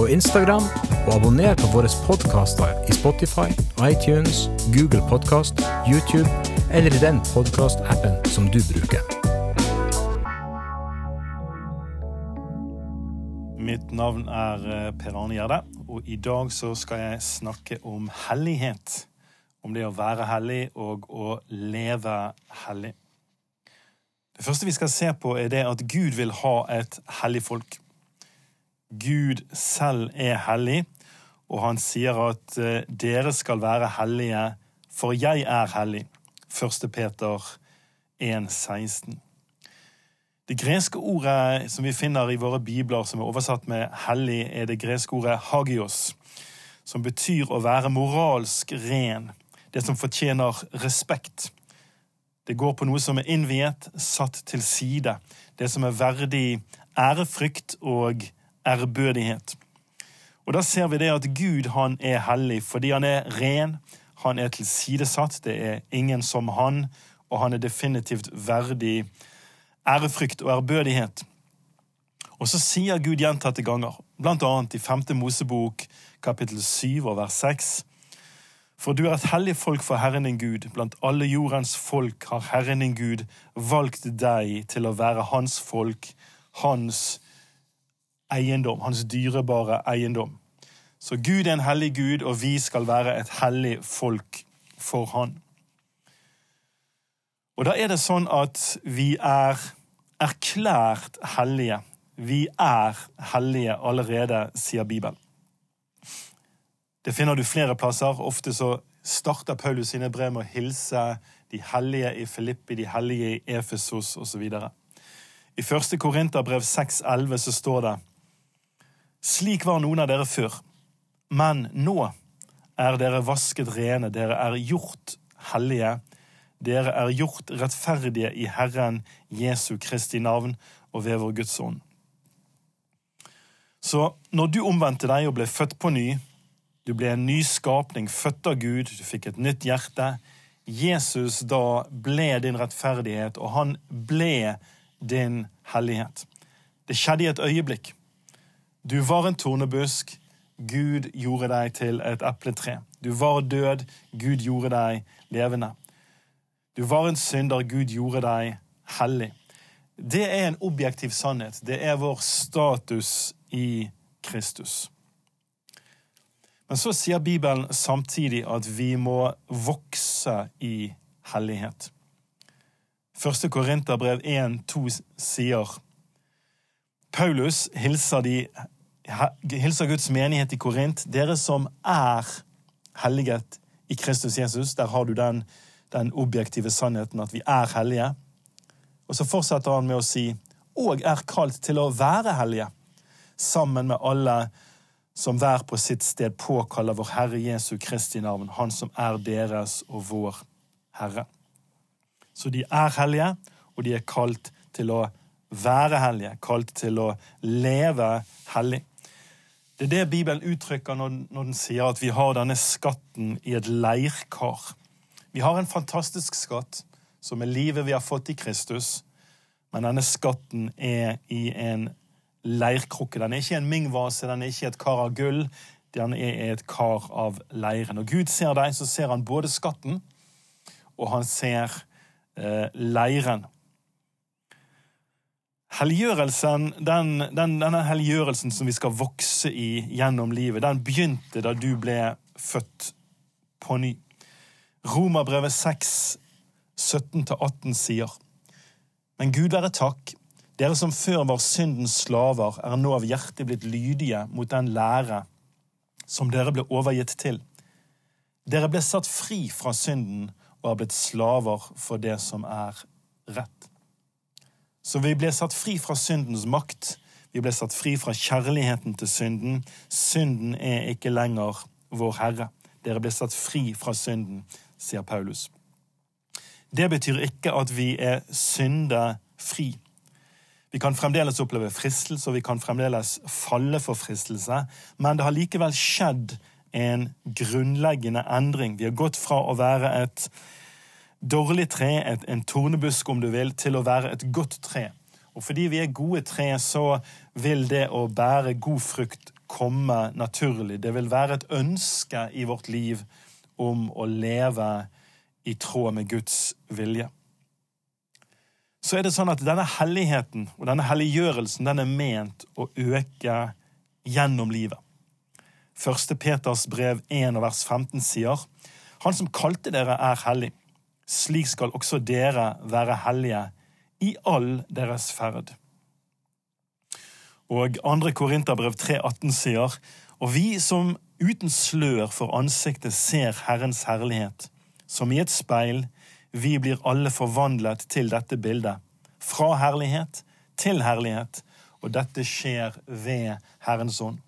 og Instagram, og abonner på våre podkaster i Spotify, iTunes, Google Podkast, YouTube eller i den podkastappen som du bruker. Mitt navn er eh, Per Arne Gjerde, og i dag så skal jeg snakke om hellighet. Om det å være hellig og å leve hellig. Det første vi skal se på, er det at Gud vil ha et hellig folk. Gud selv er hellig, og han sier at eh, dere skal være hellige, for jeg er hellig. 1. Peter 1, 16. Det greske ordet som vi finner i våre bibler, som er oversatt med 'hellig', er det greske ordet 'hagios', som betyr å være moralsk ren, det som fortjener respekt. Det går på noe som er innviet, satt til side, det som er verdig ærefrykt og ærbødighet. Og Da ser vi det at Gud han er hellig fordi han er ren, han er tilsidesatt, det er ingen som han, og han er definitivt verdig ærefrykt og ærbødighet. Og så sier Gud gjentatte ganger, blant annet i 5. Mosebok kapittel 7 og vers 6, for du er et hellig folk for Herren din Gud. Blant alle jordens folk har Herren din Gud valgt deg til å være hans folk, hans eiendom, hans dyrebare eiendom. Så Gud er en hellig Gud, og vi skal være et hellig folk for Han. Og da er det sånn at vi er erklært hellige. Vi er hellige allerede, sier Bibelen. Det finner du flere plasser. Ofte så starter Paulus sine brev med å hilse de hellige i Filippi, de hellige i Efesos osv. I første Korinterbrev 6,11 så står det slik var noen av dere før, men nå er dere vasket rene, dere er gjort hellige, dere er gjort rettferdige i Herren Jesu Kristi navn og ved vår Guds ånd. Så når du omvendte deg og ble født på ny, du ble en ny skapning, født av Gud, du fikk et nytt hjerte, Jesus da ble din rettferdighet, og han ble din hellighet. Det skjedde i et øyeblikk. Du var en tornebusk. Gud gjorde deg til et epletre. Du var død. Gud gjorde deg levende. Du var en synder. Gud gjorde deg hellig. Det er en objektiv sannhet. Det er vår status i Kristus. Men så sier Bibelen samtidig at vi må vokse i hellighet. Første Korinterbrev 1,2 sier Paulus hilser, de, hilser Guds menighet i Korint. Dere som er helliget i Kristus Jesus. Der har du den, den objektive sannheten at vi er hellige. Og så fortsetter han med å si og er kalt til å være hellige, sammen med alle som hver på sitt sted påkaller vår Herre Jesu Kristi navn, Han som er deres og vår Herre. Så de er hellige, og de er kalt til å være hellige, kalt til å leve hellig. Det er det Bibelen uttrykker når, når den sier at vi har denne skatten i et leirkar. Vi har en fantastisk skatt, som er livet vi har fått i Kristus, men denne skatten er i en leirkrukke. Den er ikke en mingvase, den er ikke et kar av gull, den er et kar av leiren. Når Gud ser deg, så ser han både skatten, og han ser eh, leiren. Helliggjørelsen, den, den, denne helliggjørelsen som vi skal vokse i gjennom livet, den begynte da du ble født på ny. Romerbrevet 6, 17-18 sier Men Gud være takk, dere som før var syndens slaver, er nå av hjertet blitt lydige mot den lære som dere ble overgitt til. Dere ble satt fri fra synden og har blitt slaver for det som er rett. Så vi ble satt fri fra syndens makt. Vi ble satt fri fra kjærligheten til synden. Synden er ikke lenger vår Herre. Dere ble satt fri fra synden, sier Paulus. Det betyr ikke at vi er syndefri. Vi kan fremdeles oppleve fristelse, og vi kan fremdeles falle for fristelse, men det har likevel skjedd en grunnleggende endring. Vi har gått fra å være et dårlig tre, et, en tornebusk om du vil, til å være et godt tre. Og fordi vi er gode tre, så vil det å bære god frukt komme naturlig. Det vil være et ønske i vårt liv om å leve i tråd med Guds vilje. Så er det sånn at denne helligheten og denne helliggjørelsen den er ment å øke gjennom livet. Første Peters brev 1 vers 15 sier Han som kalte dere, er hellig. Slik skal også dere være hellige i all deres ferd. Og 2. Korinterbrev 3,18 sier Og vi som uten slør for ansiktet ser Herrens herlighet, som i et speil, vi blir alle forvandlet til dette bildet, fra herlighet til herlighet, og dette skjer ved Herrens ånd.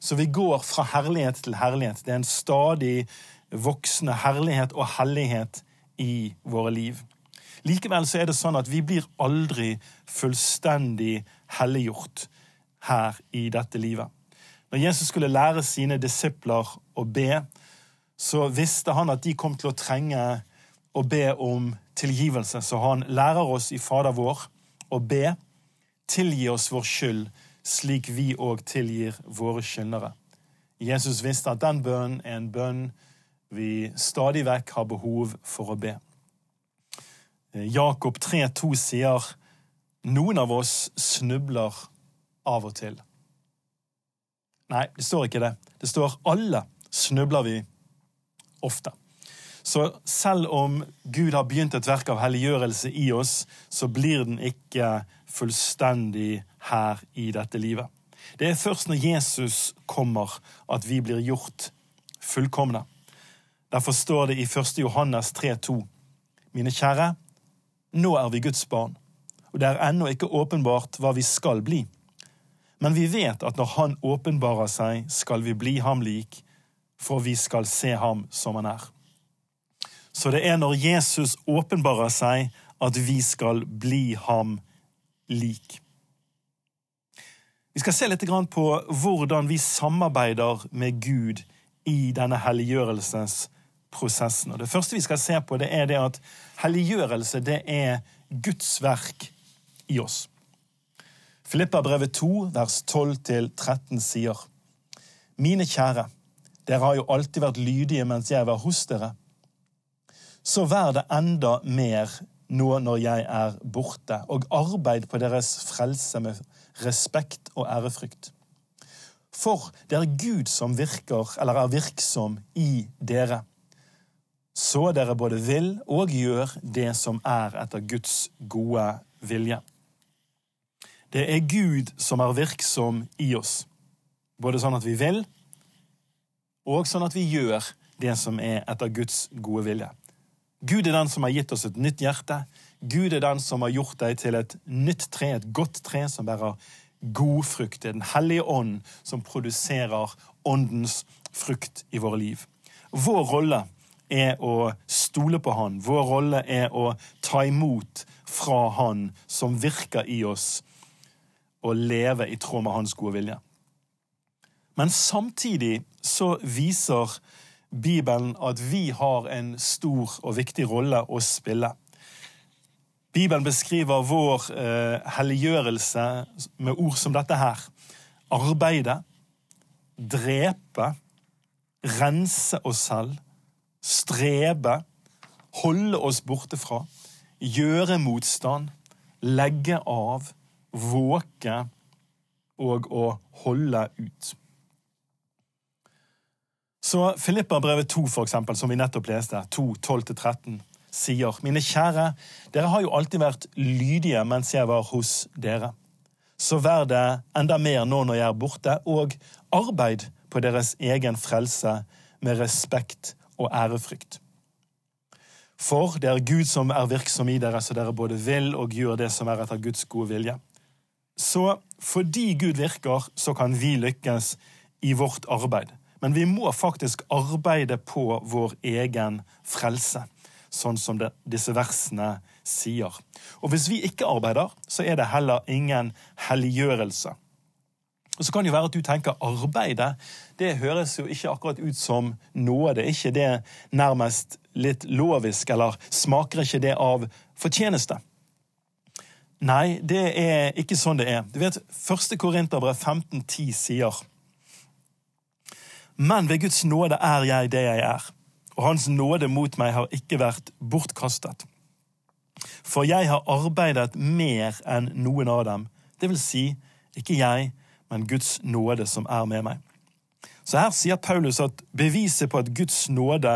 Så vi går fra herlighet til herlighet. Det er en stadig voksende herlighet og hellighet i våre liv. Likevel så er det sånn at vi blir aldri fullstendig helliggjort her i dette livet. Når Jesus skulle lære sine disipler å be, så visste han at de kom til å trenge å be om tilgivelse. Så han lærer oss i Fader vår å be, tilgi oss vår skyld, slik vi òg tilgir våre skyldnere. Jesus visste at den bønnen er en bønn vi stadig vekk har behov for å be. Jakob 3,2 sier noen av oss snubler av og til. Nei, det står ikke det. Det står alle snubler vi ofte. Så selv om Gud har begynt et verk av helliggjørelse i oss, så blir den ikke fullstendig her i dette livet. Det er først når Jesus kommer, at vi blir gjort fullkomne. Derfor står det i 1. Johannes 3,2.: Mine kjære, nå er vi Guds barn, og det er ennå ikke åpenbart hva vi skal bli. Men vi vet at når Han åpenbarer seg, skal vi bli ham lik, for vi skal se ham som han er. Så det er når Jesus åpenbarer seg, at vi skal bli ham lik. Vi skal se litt på hvordan vi samarbeider med Gud i denne helliggjørelsesprosessen. Det første vi skal se på, det er det at helliggjørelse det er Guds verk i oss. Filippa brevet 2, vers 12-13 sier, Mine kjære, dere har jo alltid vært lydige mens jeg var hos dere så vær det enda mer nå når jeg er borte, og arbeid på deres frelse med respekt og ærefrykt. For det er Gud som virker, eller er virksom, i dere, så dere både vil og gjør det som er etter Guds gode vilje. Det er Gud som er virksom i oss, både sånn at vi vil, og sånn at vi gjør det som er etter Guds gode vilje. Gud er den som har gitt oss et nytt hjerte. Gud er den som har gjort deg til et nytt tre, et godt tre som bærer god frukt. Det er Den hellige ånd som produserer åndens frukt i våre liv. Vår rolle er å stole på Han. Vår rolle er å ta imot fra Han som virker i oss, og leve i tråd med Hans gode vilje. Men samtidig så viser Bibelen at vi har en stor og viktig rolle å spille. Bibelen beskriver vår eh, helliggjørelse med ord som dette her. Arbeide, drepe, rense oss selv, strebe, holde oss borte fra, gjøre motstand, legge av, våke og å holde ut. Så Filippa-brevet 2, for eksempel, som vi nettopp leste, 2, 12-13, sier Mine kjære, dere har jo alltid vært lydige mens jeg var hos dere. Så vær det enda mer nå når jeg er borte, og arbeid på deres egen frelse med respekt og ærefrykt. For det er Gud som er virksom i dere, så dere både vil og gjør det som er etter Guds gode vilje. Så fordi Gud virker, så kan vi lykkes i vårt arbeid. Men vi må faktisk arbeide på vår egen frelse. sånn som det, disse versene sier. Og hvis vi ikke arbeider, så er det heller ingen helliggjørelse. Og Så kan det jo være at du tenker arbeidet. Det høres jo ikke akkurat ut som nåde. Er ikke det nærmest litt lovisk, eller smaker ikke det av fortjeneste? Nei, det er ikke sånn det er. Du vet, 1. Korinterbrev 15,10 sier Men ved Guds nåde er jeg det jeg er, og Hans nåde mot meg har ikke vært bortkastet. For jeg har arbeidet mer enn noen av dem, det vil si, ikke jeg, men Guds nåde som er med meg. Så her sier Paulus at beviset på at Guds nåde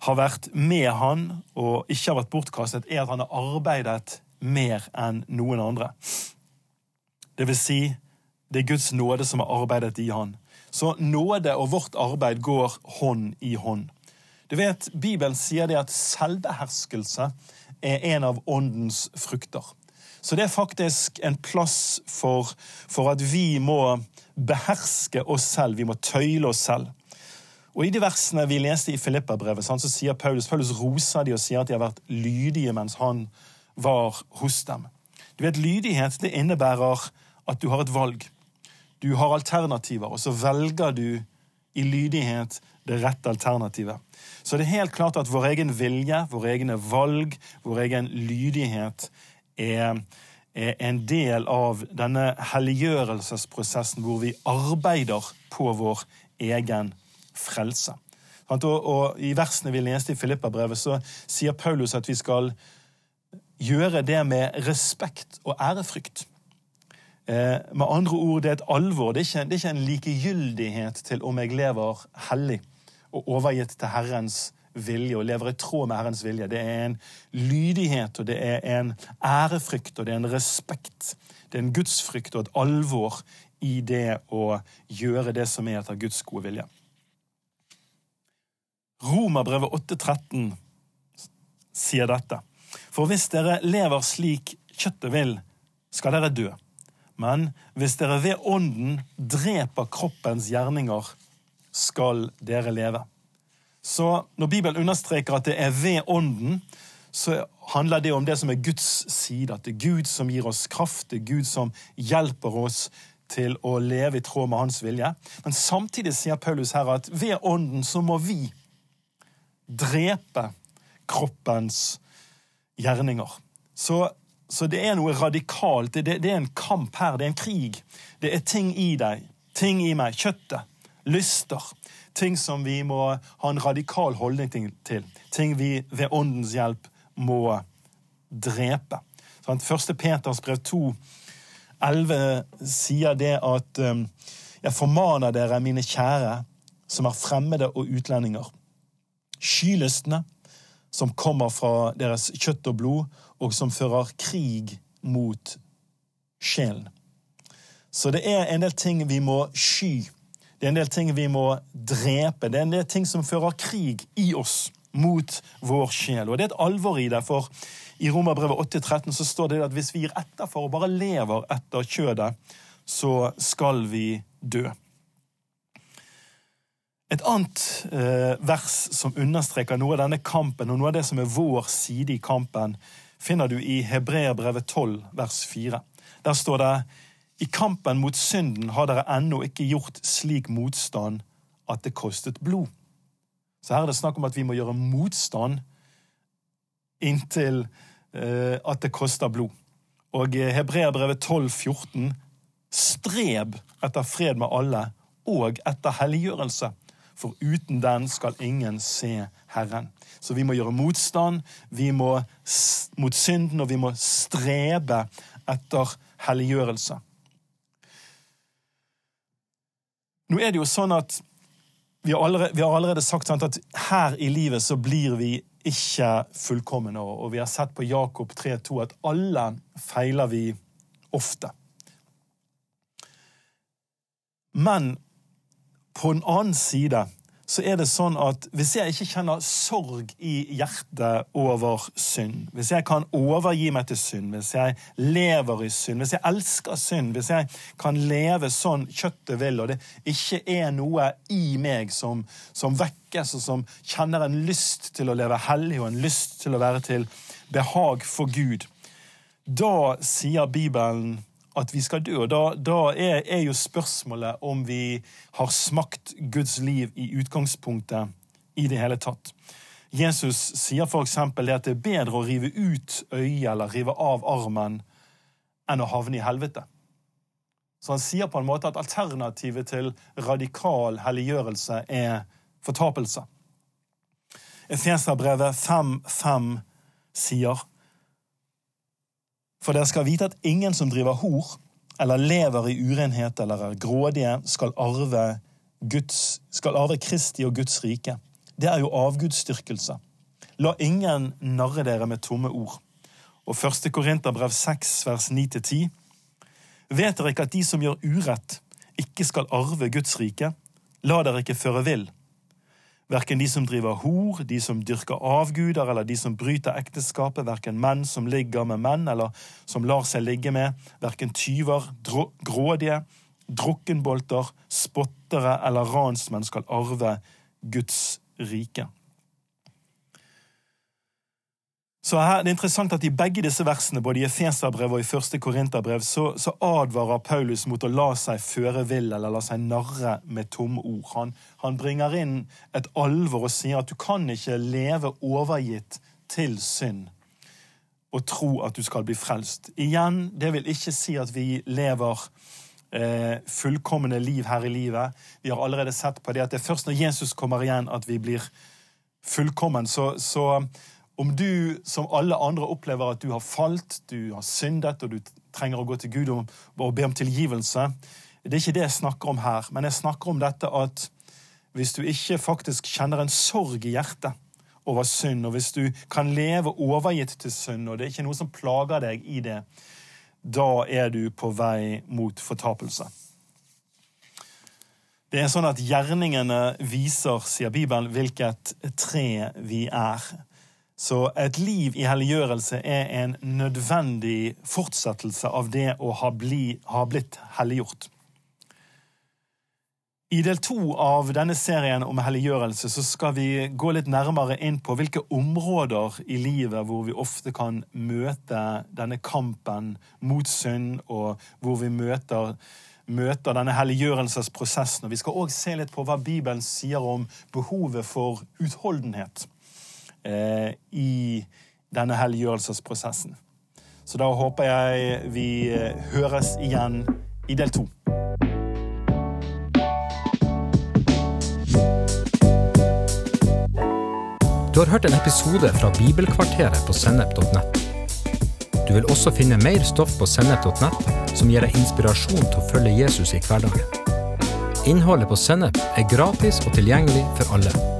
har vært med han og ikke har vært bortkastet, er at han har arbeidet mer enn noen andre. Det vil si, det er Guds nåde som har arbeidet i han. Så nåde og vårt arbeid går hånd i hånd. Du vet, Bibelen sier det at selvbeherskelse er en av åndens frukter. Så det er faktisk en plass for, for at vi må beherske oss selv. Vi må tøyle oss selv. Og I de versene vi leste i Filippa-brevet, så sier Paulus Paulus roser de og sier at de har vært lydige mens han var hos dem. Du vet, Lydighet det innebærer at du har et valg. Du har alternativer, og så velger du i lydighet det rette alternativet. Så det er helt klart at vår egen vilje, våre egne valg, vår egen lydighet er, er en del av denne helliggjørelsesprosessen hvor vi arbeider på vår egen frelse. Og, I versene vi leste i Filippa-brevet, så sier Paulus at vi skal gjøre det med respekt og ærefrykt. Eh, med andre ord, det er et alvor. Det er, ikke, det er ikke en likegyldighet til om jeg lever hellig og overgitt til Herrens vilje og lever i tråd med Herrens vilje. Det er en lydighet, og det er en ærefrykt, og det er en respekt. Det er en gudsfrykt og et alvor i det å gjøre det som er etter Guds gode vilje. Romerbrevet 8,13 sier dette. For hvis dere lever slik kjøttet vil, skal dere dø. Men hvis dere ved ånden dreper kroppens gjerninger, skal dere leve. Så når Bibelen understreker at det er ved Ånden, så handler det om det som er Guds side. At det er Gud som gir oss kraft, det er Gud som hjelper oss til å leve i tråd med hans vilje. Men samtidig sier Paulus her at ved Ånden så må vi drepe kroppens gjerninger. Så, så det er noe radikalt. Det, det, er en kamp her. Det er en krig. Det er ting i deg, ting i meg, kjøttet, lyster ting som vi må ha en radikal holdning til. Ting vi ved åndens hjelp må drepe. Første Peters brev 2, 11 sier det at um, jeg formaner dere, mine kjære, som er fremmede og utlendinger. Skylystne, som kommer fra deres kjøtt og blod, og som fører krig mot sjelen. Så det er en del ting vi må sky det er en del ting vi må drepe. Det er en del ting som fører krig i oss mot vår sjel. Og det er et alvor i det, for i Romerbrevet 8,13 så står det at hvis vi gir etter for og bare lever etter kjødet, så skal vi dø. Et annet eh, vers som understreker noe av denne kampen, og noe av det som er vår side i kampen, finner du i Hebreerbrevet 12, vers 4. Der står det i kampen mot synden har dere ennå ikke gjort slik motstand at det kostet blod. Så her er det snakk om at vi må gjøre motstand inntil uh, at det koster blod. Og Hebreabrevet 12, 14, streb etter fred med alle og etter helliggjørelse, for uten den skal ingen se Herren. Så vi må gjøre motstand vi må, mot synden, og vi må strebe etter helliggjørelse. Nå er det jo sånn at vi har allerede, vi har allerede sagt sant, at her i livet så blir vi ikke fullkomne. Og vi har sett på Jakob 3,2 at alle feiler vi ofte. Men på en annen side så er det sånn at hvis jeg ikke kjenner sorg i hjertet over synd, hvis jeg kan overgi meg til synd, hvis jeg lever i synd, hvis jeg elsker synd, hvis jeg kan leve sånn kjøttet vil, og det ikke er noe i meg som, som vekkes, og som kjenner en lyst til å leve hellig og en lyst til å være til behag for Gud, da sier Bibelen at vi skal dø. Da, da er, er, jo spørsmålet om vi har smakt Guds liv i utgangspunktet i det hele tatt. Jesus sier f.eks. at det er bedre å rive ut øyet eller rive av armen enn å havne i helvete. Så han sier på en måte at alternativet til radikal helliggjørelse er fortapelse. Efeserbrevet 5.5 sier for dere skal vite at ingen som driver hor, eller lever i urenhet eller er grådige, skal arve, Guds, skal arve Kristi og Guds rike. Det er jo avgudsdyrkelse. La ingen narre dere med tomme ord. Og 1. Korinterbrev 6, vers 9-10. Vet dere ikke at de som gjør urett, ikke skal arve Guds rike? La dere ikke føre vill. Verken de som driver hor, de som dyrker avguder, eller de som bryter ekteskapet, verken menn som ligger med menn, eller som lar seg ligge med, verken tyver, grådige, drukkenbolter, spottere eller ransmenn skal arve Guds rike. Så her, Det er interessant at I begge disse versene, både i Efeserbrev og i første Korinterbrev, så, så, advarer Paulus mot å la seg føre vill eller la seg narre med tomme ord. Han, han, bringer inn et alvor og sier at du kan ikke leve overgitt til synd og tro at du skal bli frelst. Igjen, det vil ikke si at vi lever eh, fullkomne liv her i livet. Vi har allerede sett på det at det er først når Jesus kommer igjen, at vi blir fullkommen. Så, så om du som alle andre opplever at du har falt, du har syndet, og du trenger å gå til Gud og, be om tilgivelse Det er ikke det jeg snakker om her, men jeg snakker om dette at hvis du ikke faktisk kjenner en sorg i hjertet over synd, og hvis du kan leve overgitt til synd, og det er ikke noe som plager deg i det, da er du på vei mot fortapelse. Det er sånn at Gjerningene viser, sier Bibelen, hvilket tre vi er. Så et liv i helliggjørelse er en nødvendig fortsettelse av det å ha, bli, ha blitt helliggjort. I del to av denne serien om helliggjørelse så skal vi gå litt nærmere inn på hvilke områder i livet hvor vi ofte kan møte denne kampen mot synd, og hvor vi møter, møter denne helliggjørelsesprosessen. Og vi skal òg se litt på hva Bibelen sier om behovet for utholdenhet i denne helliggjørelsesprosessen. Så da håper jeg vi eh, høres igjen i del to. Du har hørt en episode fra Bibelkvarteret på sennep.nett. Du vil også finne mer stoff på sennep.nett som gir deg inspirasjon til å følge Jesus i hverdagen. Innholdet på Sennep er gratis og tilgjengelig for alle